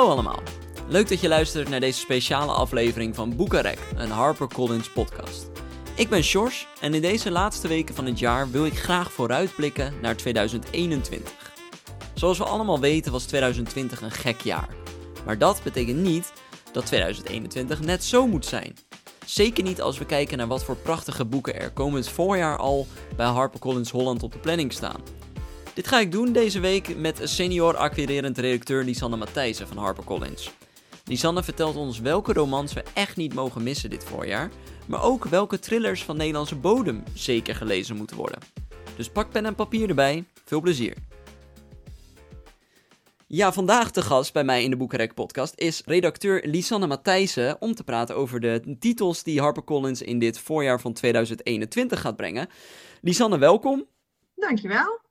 Hallo allemaal. Leuk dat je luistert naar deze speciale aflevering van Boekarek, een HarperCollins podcast. Ik ben Sjors en in deze laatste weken van het jaar wil ik graag vooruitblikken naar 2021. Zoals we allemaal weten was 2020 een gek jaar. Maar dat betekent niet dat 2021 net zo moet zijn. Zeker niet als we kijken naar wat voor prachtige boeken er komend voorjaar al bij HarperCollins Holland op de planning staan. Dit ga ik doen deze week met senior acquirerend redacteur Lisanne Matthijssen van HarperCollins. Lisanne vertelt ons welke romans we echt niet mogen missen dit voorjaar, maar ook welke thrillers van Nederlandse bodem zeker gelezen moeten worden. Dus pak pen en papier erbij, veel plezier. Ja, vandaag te gast bij mij in de Boekenrek podcast is redacteur Lisanne Matthijssen om te praten over de titels die HarperCollins in dit voorjaar van 2021 gaat brengen. Lisanne, welkom. Dankjewel.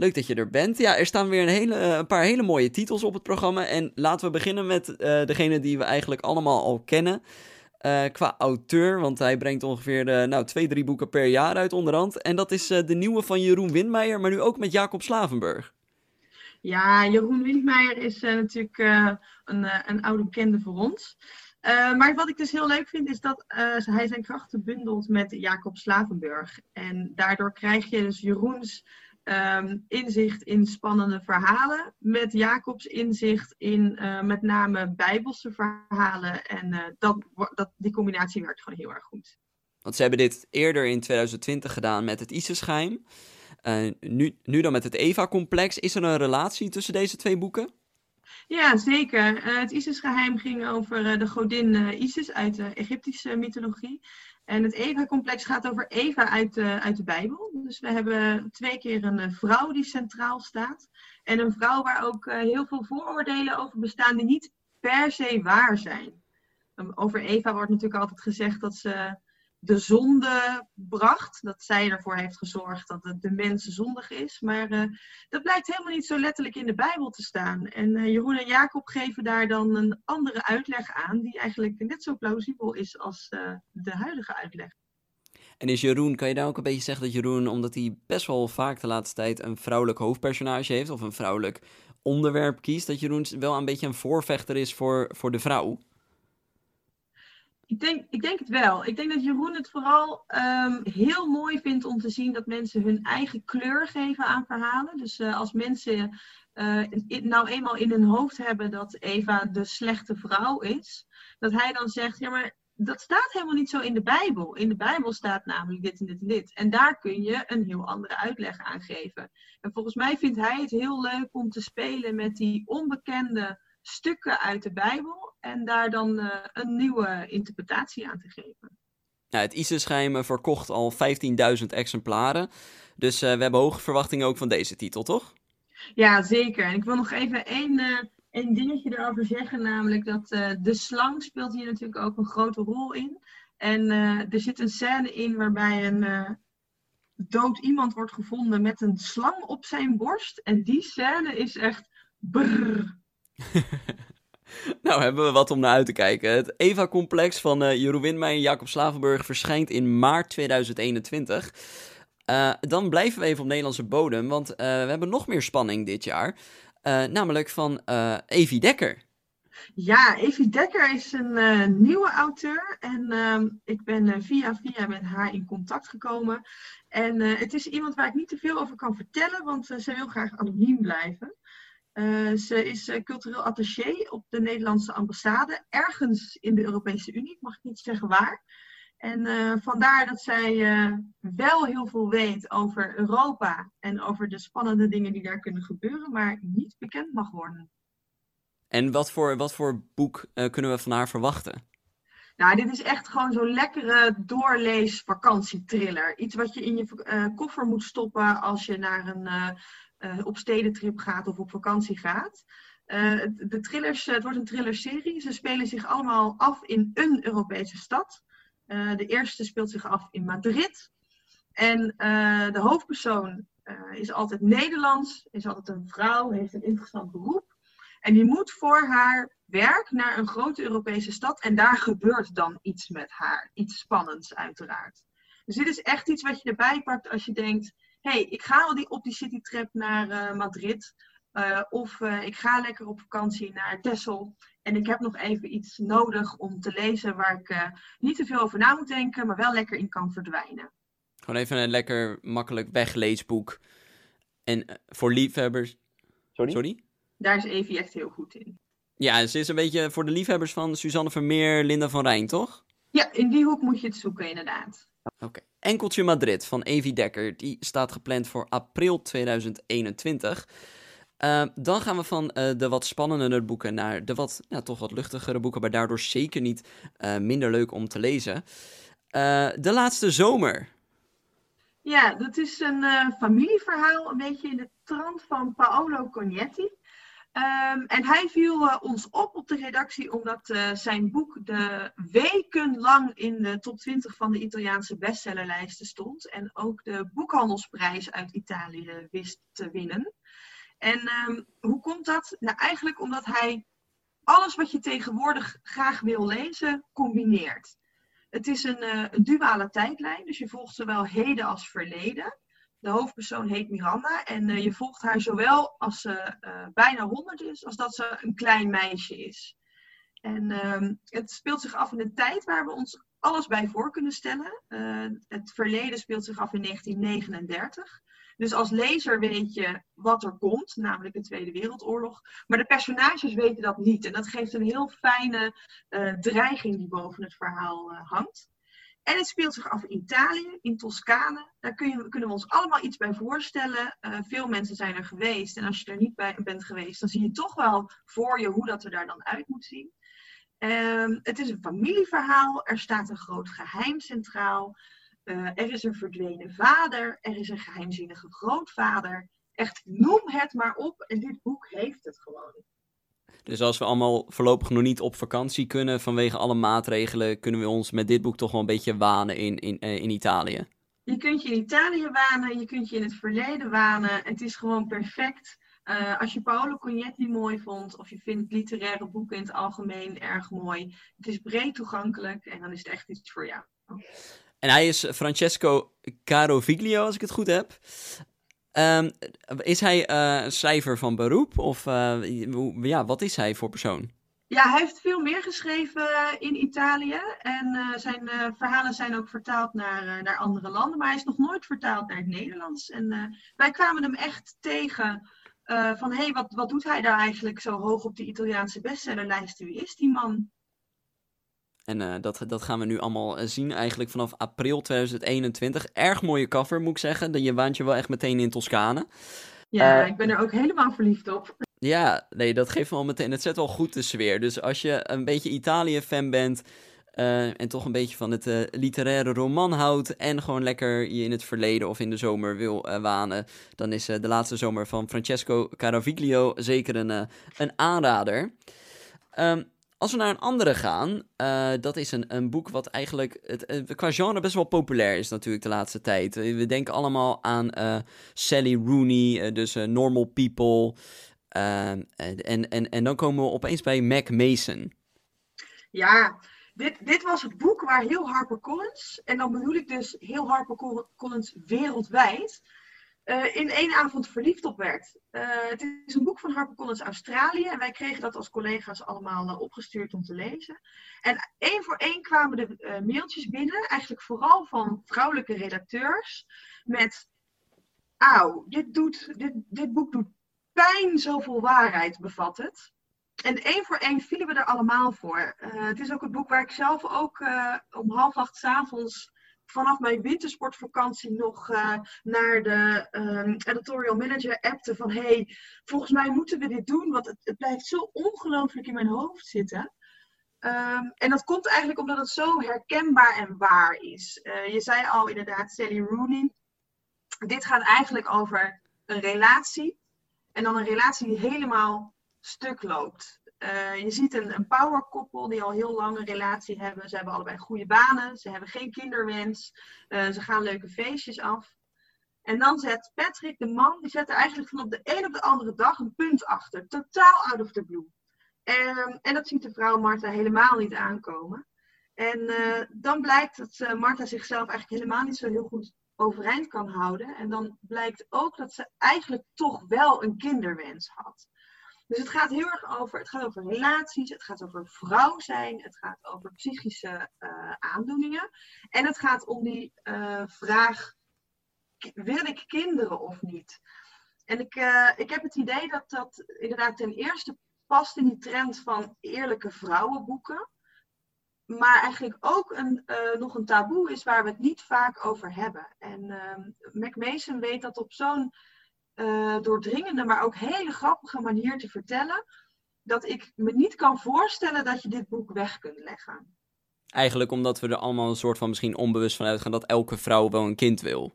Leuk dat je er bent. Ja, er staan weer een, hele, een paar hele mooie titels op het programma. En laten we beginnen met uh, degene die we eigenlijk allemaal al kennen. Uh, qua auteur, want hij brengt ongeveer uh, nou, twee, drie boeken per jaar uit onderhand. En dat is de nieuwe van Jeroen Windmeijer, maar nu ook met Jacob Slavenburg. Ja, Jeroen Windmeijer is natuurlijk een, een oude bekende voor ons. maar wat ik dus heel leuk vind, is dat hij zijn krachten bundelt met Jacob Slavenburg. En daardoor krijg je dus Jeroens Ehm, inzicht in spannende verhalen. Met Jacobs inzicht in uh, met name bijbelse verhalen. En uh, dat, dat, die combinatie werkt gewoon heel erg goed. Want ze hebben dit eerder in 2020 gedaan met het ISIS-geheim. Uh, nu, nu dan met het Eva-complex. Is er een relatie tussen deze twee boeken? Ja, zeker. het ISIS-geheim ging over de godin Isis uit de Egyptische mythologie. En het Eva-complex gaat over Eva uit de, uit de Bijbel. Dus we hebben twee keer een eh, vrouw die centraal staat. En een vrouw waar ook eh, heel veel vooroordelen over bestaan die niet per se waar zijn. Over Eva wordt natuurlijk altijd gezegd dat ze de zonde bracht. Dat zij ervoor heeft gezorgd dat de, de mens zondig is. Maar uh, dat blijkt helemaal niet zo letterlijk in de Bijbel te staan. En uh, Jeroen en Jacob geven daar dan een andere uitleg aan, die eigenlijk net zo plausibel is als uh, de huidige uitleg. En is Jeroen, kan je daar ook een beetje zeggen dat Jeroen, omdat hij best wel vaak de laatste tijd een vrouwelijk hoofdpersonage heeft, of een vrouwelijk onderwerp kiest, dat Jeroen wel een beetje een voorvechter is voor, voor de vrouw? Ik denk, ik denk het wel. Ik denk dat Jeroen het vooral um, heel mooi vindt om te zien dat mensen hun eigen kleur geven aan verhalen. Dus uh, als mensen uh, nou eenmaal in hun hoofd hebben dat Eva de slechte vrouw is, dat hij dan zegt, ja maar dat staat helemaal niet zo in de Bijbel. In de Bijbel staat namelijk dit en dit en dit. En daar kun je een heel andere uitleg aan geven. En volgens mij vindt hij het heel leuk om te spelen met die onbekende stukken uit de Bijbel en daar dan uh, een nieuwe interpretatie aan te geven. Nou, het ISIS-geheim verkocht al 15.000 exemplaren. Dus uh, we hebben hoge verwachtingen ook van deze titel, toch? Ja, zeker. En ik wil nog even één, uh, één dingetje erover zeggen. Namelijk dat de slang speelt hier natuurlijk ook een grote rol in. En er zit een scène in waarbij een dood iemand wordt gevonden met een slang op zijn borst. En die scène is echt brrr. nou, hebben we wat om naar uit te kijken. Het Eva-complex van uh, Jeroen Winmeijer en Jacob Slavenburg verschijnt in maart 2021. Uh, dan blijven we even op Nederlandse bodem, want uh, we hebben nog meer spanning dit jaar. namelijk van Evie Dekker. Ja, Evie Dekker is een nieuwe auteur en ehm, ik ben via via met haar in contact gekomen. En het is iemand waar ik niet te veel over kan vertellen, want ze wil graag anoniem blijven. Uh, ze is uh, cultureel attaché op de Nederlandse ambassade, ergens in de Europese Unie, ik mag niet zeggen waar. En uh, vandaar dat zij wel heel veel weet over Europa en over de spannende dingen die daar kunnen gebeuren, maar niet bekend mag worden. En wat voor, wat voor boek kunnen we van haar verwachten? Nou, dit is echt gewoon zo'n lekkere doorlees vakantietriller. Iets wat je in je koffer moet stoppen als je naar een uh, op stedentrip gaat of op vakantie gaat. Uh, de thrillers, het wordt een thrillerserie. Ze spelen zich allemaal af in een Europese stad. De eerste speelt zich af in Madrid. En de hoofdpersoon is altijd Nederlands, is altijd een vrouw, heeft een interessant beroep. En die moet voor haar werk naar een grote Europese stad. En daar gebeurt dan iets met haar. Iets spannends, uiteraard. Dus dit is echt iets wat je erbij pakt als je denkt: hey, ik ga al die, op die citytrip naar uh, Madrid. of ik ga lekker op vakantie naar Texel en ik heb nog even iets nodig om te lezen waar ik niet te veel over na moet denken, maar wel lekker in kan verdwijnen. Gewoon even een lekker makkelijk wegleesboek. En voor liefhebbers. Sorry? Sorry? Daar is Evie echt heel goed in. Ja, ze is een beetje voor de liefhebbers van Suzanne Vermeer, Linda van Rijn, toch? Ja, in die hoek moet je het zoeken, inderdaad. Oké. Enkeltje Madrid van Evie Dekker. Die staat gepland voor april 2021. Uh, dan gaan we van uh, de wat spannendere boeken naar de wat, toch wat luchtigere boeken, maar daardoor zeker niet uh, minder leuk om te lezen. de laatste zomer. Ja, dat is een familieverhaal, een beetje in de trant van Paolo Cognetti. Um, en hij viel uh, ons op op de redactie omdat uh, zijn boek de wekenlang in de top 20 van de Italiaanse bestsellerlijsten stond. En ook de boekhandelsprijs uit Italië wist te winnen. En um, hoe komt dat? Nou, eigenlijk omdat hij alles wat je tegenwoordig graag wil lezen, combineert. Het is een, uh, een duale tijdlijn, dus je volgt zowel heden als verleden. De hoofdpersoon heet Miranda en uh, je volgt haar zowel als ze uh, bijna 100 is, als dat ze een klein meisje is. En uh, het speelt zich af in een tijd waar we ons alles bij voor kunnen stellen. Uh, het verleden speelt zich af in 1939. Dus als lezer weet je wat er komt, namelijk de Tweede Wereldoorlog. Maar de personages weten dat niet. En dat geeft een heel fijne dreiging die boven het verhaal hangt. En het speelt zich af in Italië, in Toscane. Daar kun je, kunnen we ons allemaal iets bij voorstellen. Uh, veel mensen zijn er geweest. En als je er niet bij bent geweest, dan zie je toch wel voor je hoe dat er daar dan uit moet zien. Uh, het is een familieverhaal. Er staat een groot geheim centraal. Uh, er is een verdwenen vader. Er is een geheimzinnige grootvader. Echt, noem het maar op. En dit boek heeft het gewoon. Dus als we allemaal voorlopig nog niet op vakantie kunnen vanwege alle maatregelen, kunnen we ons met dit boek toch wel een beetje wanen in, in, uh, in Italië. Je kunt je in Italië wanen, je kunt je in het verleden wanen. Het is gewoon perfect. Uh, als je Paolo Cognetti mooi vond, of je vindt literaire boeken in het algemeen erg mooi, het is breed toegankelijk en dan is het echt iets voor jou. En hij is Francesco Caroviglio, als ik het goed heb. Um, is hij uh, schrijver van beroep? Of uh, ja, wat is hij voor persoon? Ja, hij heeft veel meer geschreven in Italië. En zijn verhalen zijn ook vertaald naar, naar andere landen. Maar hij is nog nooit vertaald naar het Nederlands. En wij kwamen hem echt tegen van... hé, hey, wat, wat doet hij daar eigenlijk zo hoog op de Italiaanse bestsellerlijst? Wie is die man? En uh, dat, dat gaan we nu allemaal zien eigenlijk vanaf april 2021. Erg mooie cover moet ik zeggen. Je waant je wel echt meteen in Toscane. Ja, uh, ik ben er ook helemaal verliefd op. Ja, nee, dat geeft wel meteen. Het zet wel goed de sfeer. Dus als je een beetje Italië-fan bent. Uh, en toch een beetje van het literaire roman houdt. En gewoon lekker je in het verleden of in de zomer wil wanen. Dan is de laatste zomer van Francesco Caraviglio zeker een, een aanrader. Um, als we naar een andere gaan, uh, dat is een, een boek wat eigenlijk het, het, qua genre best wel populair is natuurlijk de laatste tijd. We denken allemaal aan uh, Sally Rooney, dus Normal People. En, en, en dan komen we opeens bij Mac Mason. Ja, dit, dit was het boek waar heel HarperCollins, en dan bedoel ik dus heel HarperCollins wereldwijd, uh, in één avond verliefd op werd. Uh, het is een boek van HarperCollins Australië en wij kregen dat als collega's allemaal uh, opgestuurd om te lezen. En één voor één kwamen de mailtjes binnen, eigenlijk vooral van vrouwelijke redacteurs, met auw, dit, doet, dit, dit boek doet pijn, zoveel waarheid bevat het. En één voor één vielen we er allemaal voor. het is ook het boek waar ik zelf ook om half acht s avonds vanaf mijn wintersportvakantie nog uh, naar de um, editorial manager appte van hey, volgens mij moeten we dit doen, want het, het blijft zo ongelooflijk in mijn hoofd zitten. Um, en dat komt eigenlijk omdat het zo herkenbaar en waar is. Uh, je zei al inderdaad, Sally Rooney. Dit gaat eigenlijk over een relatie. En dan een relatie die helemaal stuk loopt. Uh, je ziet een, een powerkoppel die al heel lang een relatie hebben. Ze hebben allebei goede banen, ze hebben geen kinderwens, uh, ze gaan leuke feestjes af. En dan zet Patrick, de man, die zet er eigenlijk van op de een op de andere dag een punt achter. Totaal out of the blue. En, en dat ziet de vrouw Martha helemaal niet aankomen. En uh, dan blijkt dat Martha zichzelf eigenlijk helemaal niet zo heel goed overeind kan houden. En dan blijkt ook dat ze eigenlijk toch wel een kinderwens had. Dus het gaat heel erg over, het gaat over relaties, het gaat over vrouw zijn, het gaat over psychische uh, aandoeningen. En het gaat om die uh, vraag, wil ik kinderen of niet? En ik, uh, ik heb het idee dat dat inderdaad ten eerste past in die trend van eerlijke vrouwenboeken. Maar eigenlijk ook een, nog een taboe is waar we het niet vaak over hebben. En Mac Mason weet dat op zo'n uh, doordringende, maar ook hele grappige manier te vertellen. Dat ik me niet kan voorstellen dat je dit boek weg kunt leggen. Eigenlijk omdat we er allemaal een soort van misschien onbewust van uitgaan dat elke vrouw wel een kind wil.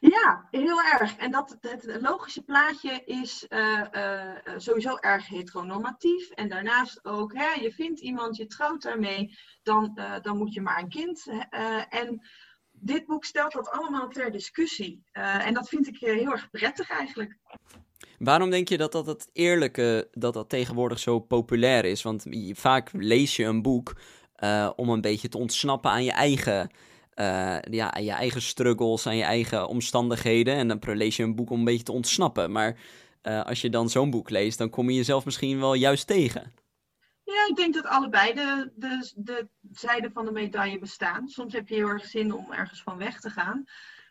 Ja, heel erg. En dat het logische plaatje is uh, uh, sowieso erg heteronormatief. En daarnaast ook, hè, je vindt iemand, je trouwt daarmee, dan, dan moet je maar een kind. en dit boek stelt dat allemaal ter discussie. Uh, en dat vind ik heel erg prettig eigenlijk. Waarom denk je dat dat het eerlijke, dat dat tegenwoordig zo populair is? Want vaak lees je een boek uh, om een beetje te ontsnappen aan je eigen, ja, aan je eigen struggles, aan je eigen omstandigheden. En dan lees je een boek om een beetje te ontsnappen. Maar als je dan zo'n boek leest, dan kom je jezelf misschien wel juist tegen. Ja, ik denk dat allebei de, de, de zijden van de medaille bestaan. Soms heb je heel erg zin om ergens van weg te gaan.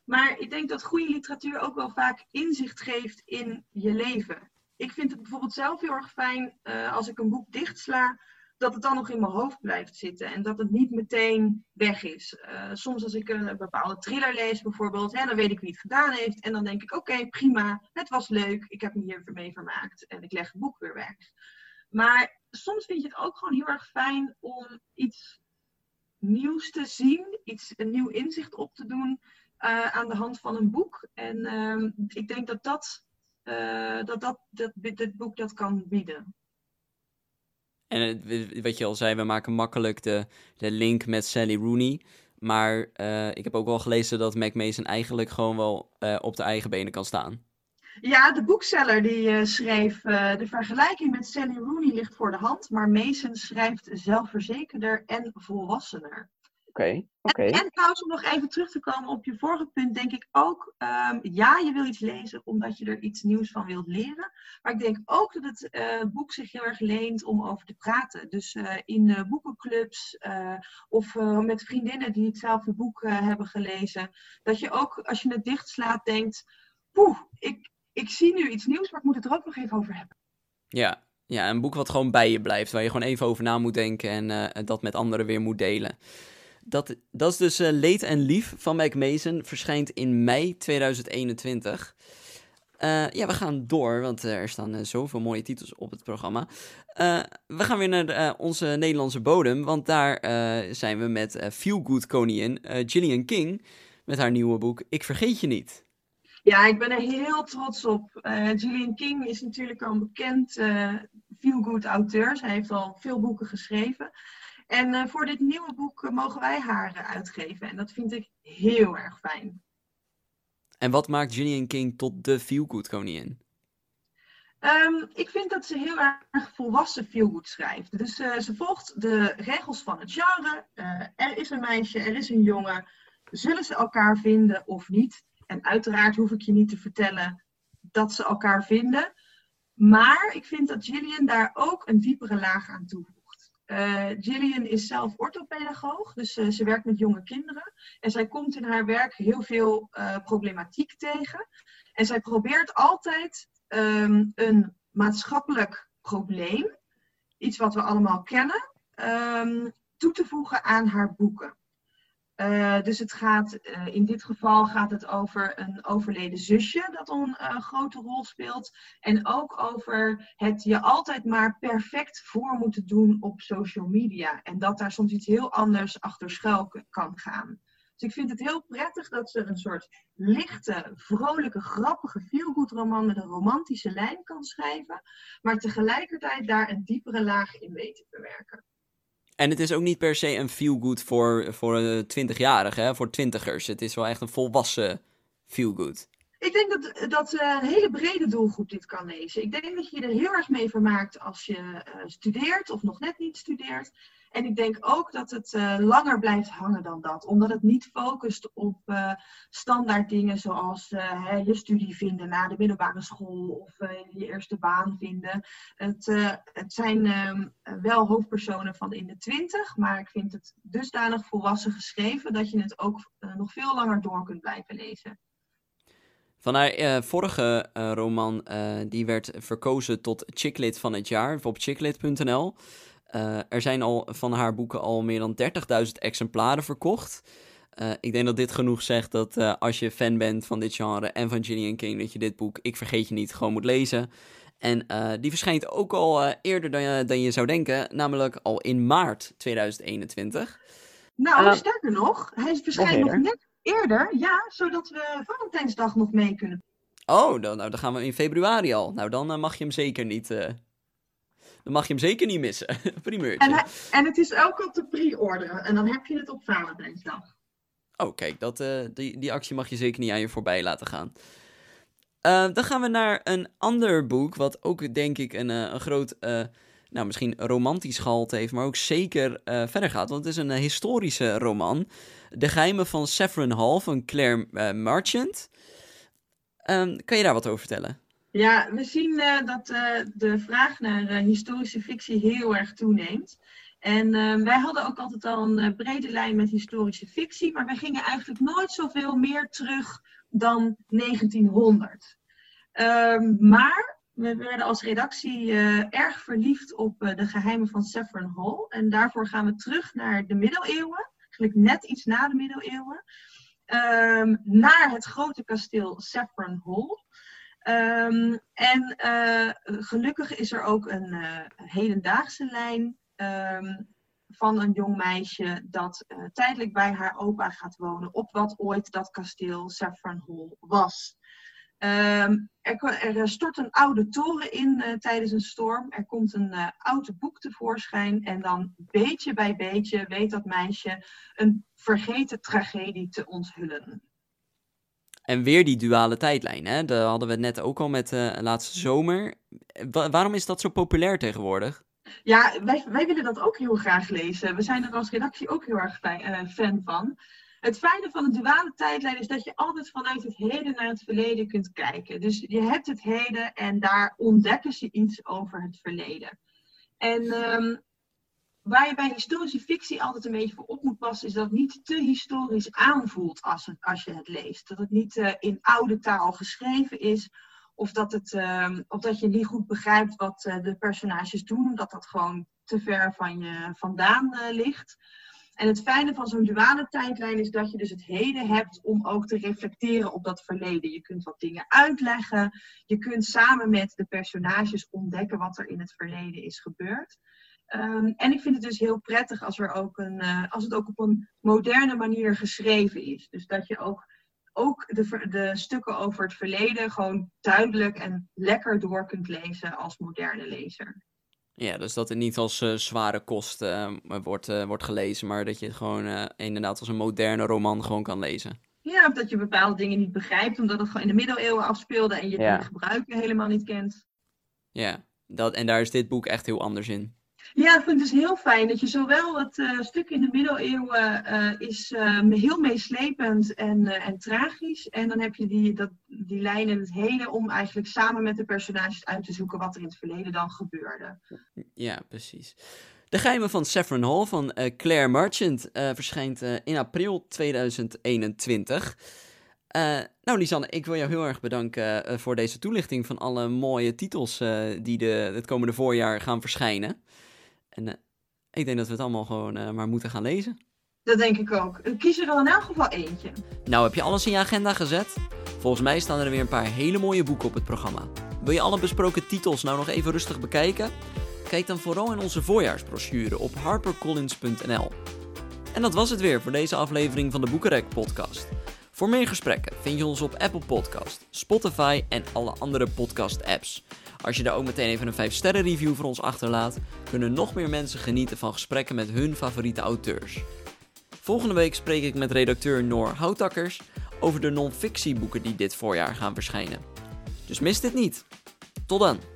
Maar ik denk dat goede literatuur ook wel vaak inzicht geeft in je leven. Ik vind het bijvoorbeeld zelf heel erg fijn uh, als ik een boek dichtsla, dat het dan nog in mijn hoofd blijft zitten en dat het niet meteen weg is. Uh, soms als ik een, bepaalde thriller lees bijvoorbeeld, hè, dan weet ik wie het gedaan heeft en dan denk ik oké, prima, het was leuk, ik heb me hier mee vermaakt en ik leg het boek weer weg. Maar soms vind je het ook gewoon heel erg fijn om iets nieuws te zien, iets, een nieuw inzicht op te doen uh, aan de hand van een boek. En uh, ik denk dat dat, uh, dat, dat, dat dit boek dat kan bieden. En wat je al zei, we maken makkelijk de, de link met Sally Rooney. Maar ik heb ook wel gelezen dat Mac Mason eigenlijk gewoon wel op de eigen benen kan staan. Ja, de boekseller die uh, schreef, uh, de vergelijking met Sally Rooney ligt voor de hand, maar Mason schrijft zelfverzekerder en volwassener. Oké, okay. En, en, trouwens, om nog even terug te komen op je vorige punt, denk ik ook, um, ja, je wil iets lezen omdat je er iets nieuws van wilt leren. Maar ik denk ook dat het uh, boek zich heel erg leent om over te praten. Dus in boekenclubs of met vriendinnen die hetzelfde boek hebben gelezen, dat je ook als je het dichtslaat denkt, poeh, ik, ik zie nu iets nieuws, maar ik moet het er ook nog even over hebben. Ja, ja een boek wat gewoon bij je blijft, waar je gewoon even over na moet denken en uh, dat met anderen weer moet delen. Dat, dat is dus uh, Leed en Lief van Mac Mason, verschijnt in mei 2021. Uh, ja, we gaan door, want er staan zoveel mooie titels op het programma. we gaan weer naar onze Nederlandse bodem, want daar zijn we met Feel Good koningin Gillian King met haar nieuwe boek Ik Vergeet Je Niet. Ja, ik ben er heel trots op. Uh, Gillian King is natuurlijk al een bekend uh, feel-good auteur. Zij heeft al veel boeken geschreven. En uh, voor dit nieuwe boek mogen wij haar uitgeven. En dat vind ik heel erg fijn. En wat maakt Gillian King tot de feel-good koningin? Um, ik vind dat ze heel erg volwassen feelgood schrijft. Dus ze volgt de regels van het genre. er is een meisje, er is een jongen. Zullen ze elkaar vinden of niet? En uiteraard hoef ik je niet te vertellen dat ze elkaar vinden. Maar ik vind dat Gillian daar ook een diepere laag aan toevoegt. Uh, Gillian is zelf orthopedagoog, dus uh, ze werkt met jonge kinderen. En zij komt in haar werk heel veel uh, problematiek tegen. En zij probeert altijd um, een maatschappelijk probleem, iets wat we allemaal kennen, um, toe te voegen aan haar boeken. Uh, dus het gaat, uh, in dit geval gaat het over een overleden zusje dat een uh, grote rol speelt. En ook over het je altijd maar perfect voor moeten doen op social media. En dat daar soms iets heel anders achter schuil kan gaan. Dus ik vind het heel prettig dat ze een soort lichte, vrolijke, grappige, feelgood roman met een romantische lijn kan schrijven. Maar tegelijkertijd daar een diepere laag in weet te bewerken. En het is ook niet per se een feel-good voor, voor een twintigjarigen, voor twintigers. Het is wel echt een volwassen feel-good. Ik denk dat, dat een hele brede doelgroep dit kan lezen. Ik denk dat je je er heel erg mee vermaakt als je uh, studeert of nog net niet studeert. En ik denk ook dat het uh, langer blijft hangen dan dat. Omdat het niet focust op uh, standaard dingen zoals uh, hè, je studie vinden na de middelbare school of je eerste baan vinden. Het, het zijn ehm, wel hoofdpersonen van in de twintig, maar ik vind het dusdanig volwassen geschreven dat je het ook nog veel langer door kunt blijven lezen. Van haar vorige roman, die werd verkozen tot chicklit van het jaar op chicklit.nl. er zijn al van haar boeken al meer dan 30.000 exemplaren verkocht. ik denk dat dit genoeg zegt dat als je fan bent van dit genre en van Gillian King, dat je dit boek, ik vergeet je niet, gewoon moet lezen. En die verschijnt ook al eerder dan je, dan je zou denken, namelijk al in maart 2021. Nou, sterker nog, hij verschijnt nog net Eerder, ja, zodat we Valentijnsdag nog mee kunnen. Oh, dan, nou, dan gaan we in februari al. Nou, dan mag je hem zeker niet. Dan mag je hem zeker niet missen. Primeurtje. En, en het is ook op de pre-order. En dan heb je het op Valentijnsdag. Oh, kijk, dat, uh, die, die actie mag je zeker niet aan je voorbij laten gaan. dan gaan we naar een ander boek, wat ook denk ik een, een groot nou, misschien romantisch gehalte heeft, maar ook zeker verder gaat. Want het is een historische roman. De geheimen van Saffron Hall van Claire Marchant. Um, kan je daar wat over vertellen? Ja, we zien dat de vraag naar historische fictie heel erg toeneemt. En wij hadden ook altijd al een brede lijn met historische fictie, maar wij gingen eigenlijk nooit zoveel meer terug dan 1900. Um, maar we werden als redactie erg verliefd op de geheimen van Saffron Hall. En daarvoor gaan we terug naar de middeleeuwen. Eigenlijk net iets na de middeleeuwen. Um, naar het grote kasteel Saffron Hall. Um, en uh, gelukkig is er ook een hedendaagse lijn um, van een jong meisje dat tijdelijk bij haar opa gaat wonen op wat ooit dat kasteel Saffron Hall was. Um, er, stort een oude toren in tijdens een storm. Er komt een oude boek tevoorschijn. En dan beetje bij beetje weet dat meisje een vergeten tragedie te onthullen. En weer die duale tijdlijn, hè? Daar hadden we het net ook al met uh, laatste zomer. waarom is dat zo populair tegenwoordig? Ja, wij, wij willen dat ook heel graag lezen. We zijn er als redactie ook heel erg fan van. Het fijne van de duale tijdlijn is dat je altijd vanuit het heden naar het verleden kunt kijken. Dus je hebt het heden en daar ontdekken ze iets over het verleden. En um, waar je bij historische fictie altijd een beetje voor op moet passen, is dat het niet te historisch aanvoelt als, als je het leest. Dat het niet uh, in oude taal geschreven is, of dat, het, uh, of dat je niet goed begrijpt wat uh, de personages doen, omdat dat gewoon te ver van je vandaan uh, ligt. En het fijne van zo'n duale tijdlijn is dat je dus het heden hebt om ook te reflecteren op dat verleden. Je kunt wat dingen uitleggen. Je kunt samen met de personages ontdekken wat er in het verleden is gebeurd. Um, en ik vind het dus heel prettig als, er ook een, uh, als het ook op een moderne manier geschreven is. Dus dat je ook, ook de, de stukken over het verleden gewoon duidelijk en lekker door kunt lezen als moderne lezer. Ja, dus dat het niet als uh, zware kost uh, wordt, uh, wordt gelezen, maar dat je het gewoon inderdaad als een moderne roman gewoon kan lezen. Ja, of dat je bepaalde dingen niet begrijpt, omdat het gewoon in de middeleeuwen afspeelde en je ja. het gebruiken helemaal niet kent. Ja, dat, en daar is dit boek echt heel anders in. Ja, ik vind het dus heel fijn dat je zowel het uh, stuk in de middeleeuwen uh, is uh, heel meeslepend en, en tragisch. En dan heb je die, dat, die lijn in het heden om eigenlijk samen met de personages uit te zoeken wat er in het verleden dan gebeurde. Ja, precies. De geheimen van Saffron Hall van Claire Marchant verschijnt in april 2021. nou, Lisanne, ik wil jou heel erg bedanken voor deze toelichting van alle mooie titels die de, het komende voorjaar gaan verschijnen. En uh, ik denk dat we het allemaal gewoon uh, maar moeten gaan lezen. Dat denk ik ook. Kies er al in elk geval eentje. Nou, heb je alles in je agenda gezet? Volgens mij staan er weer een paar hele mooie boeken op het programma. Wil je alle besproken titels nou nog even rustig bekijken? Kijk dan vooral in onze voorjaarsbrochure op harpercollins.nl. En dat was het weer voor deze aflevering van de Boekenrek podcast. Voor meer gesprekken vind je ons op Apple Podcast, Spotify en alle andere podcast apps. Als je daar ook meteen even een 5 sterren review voor ons achterlaat, kunnen nog meer mensen genieten van gesprekken met hun favoriete auteurs. Volgende week spreek ik met redacteur Noor Houtakkers over de non-fictieboeken die dit voorjaar gaan verschijnen. Dus mis dit niet. Tot dan!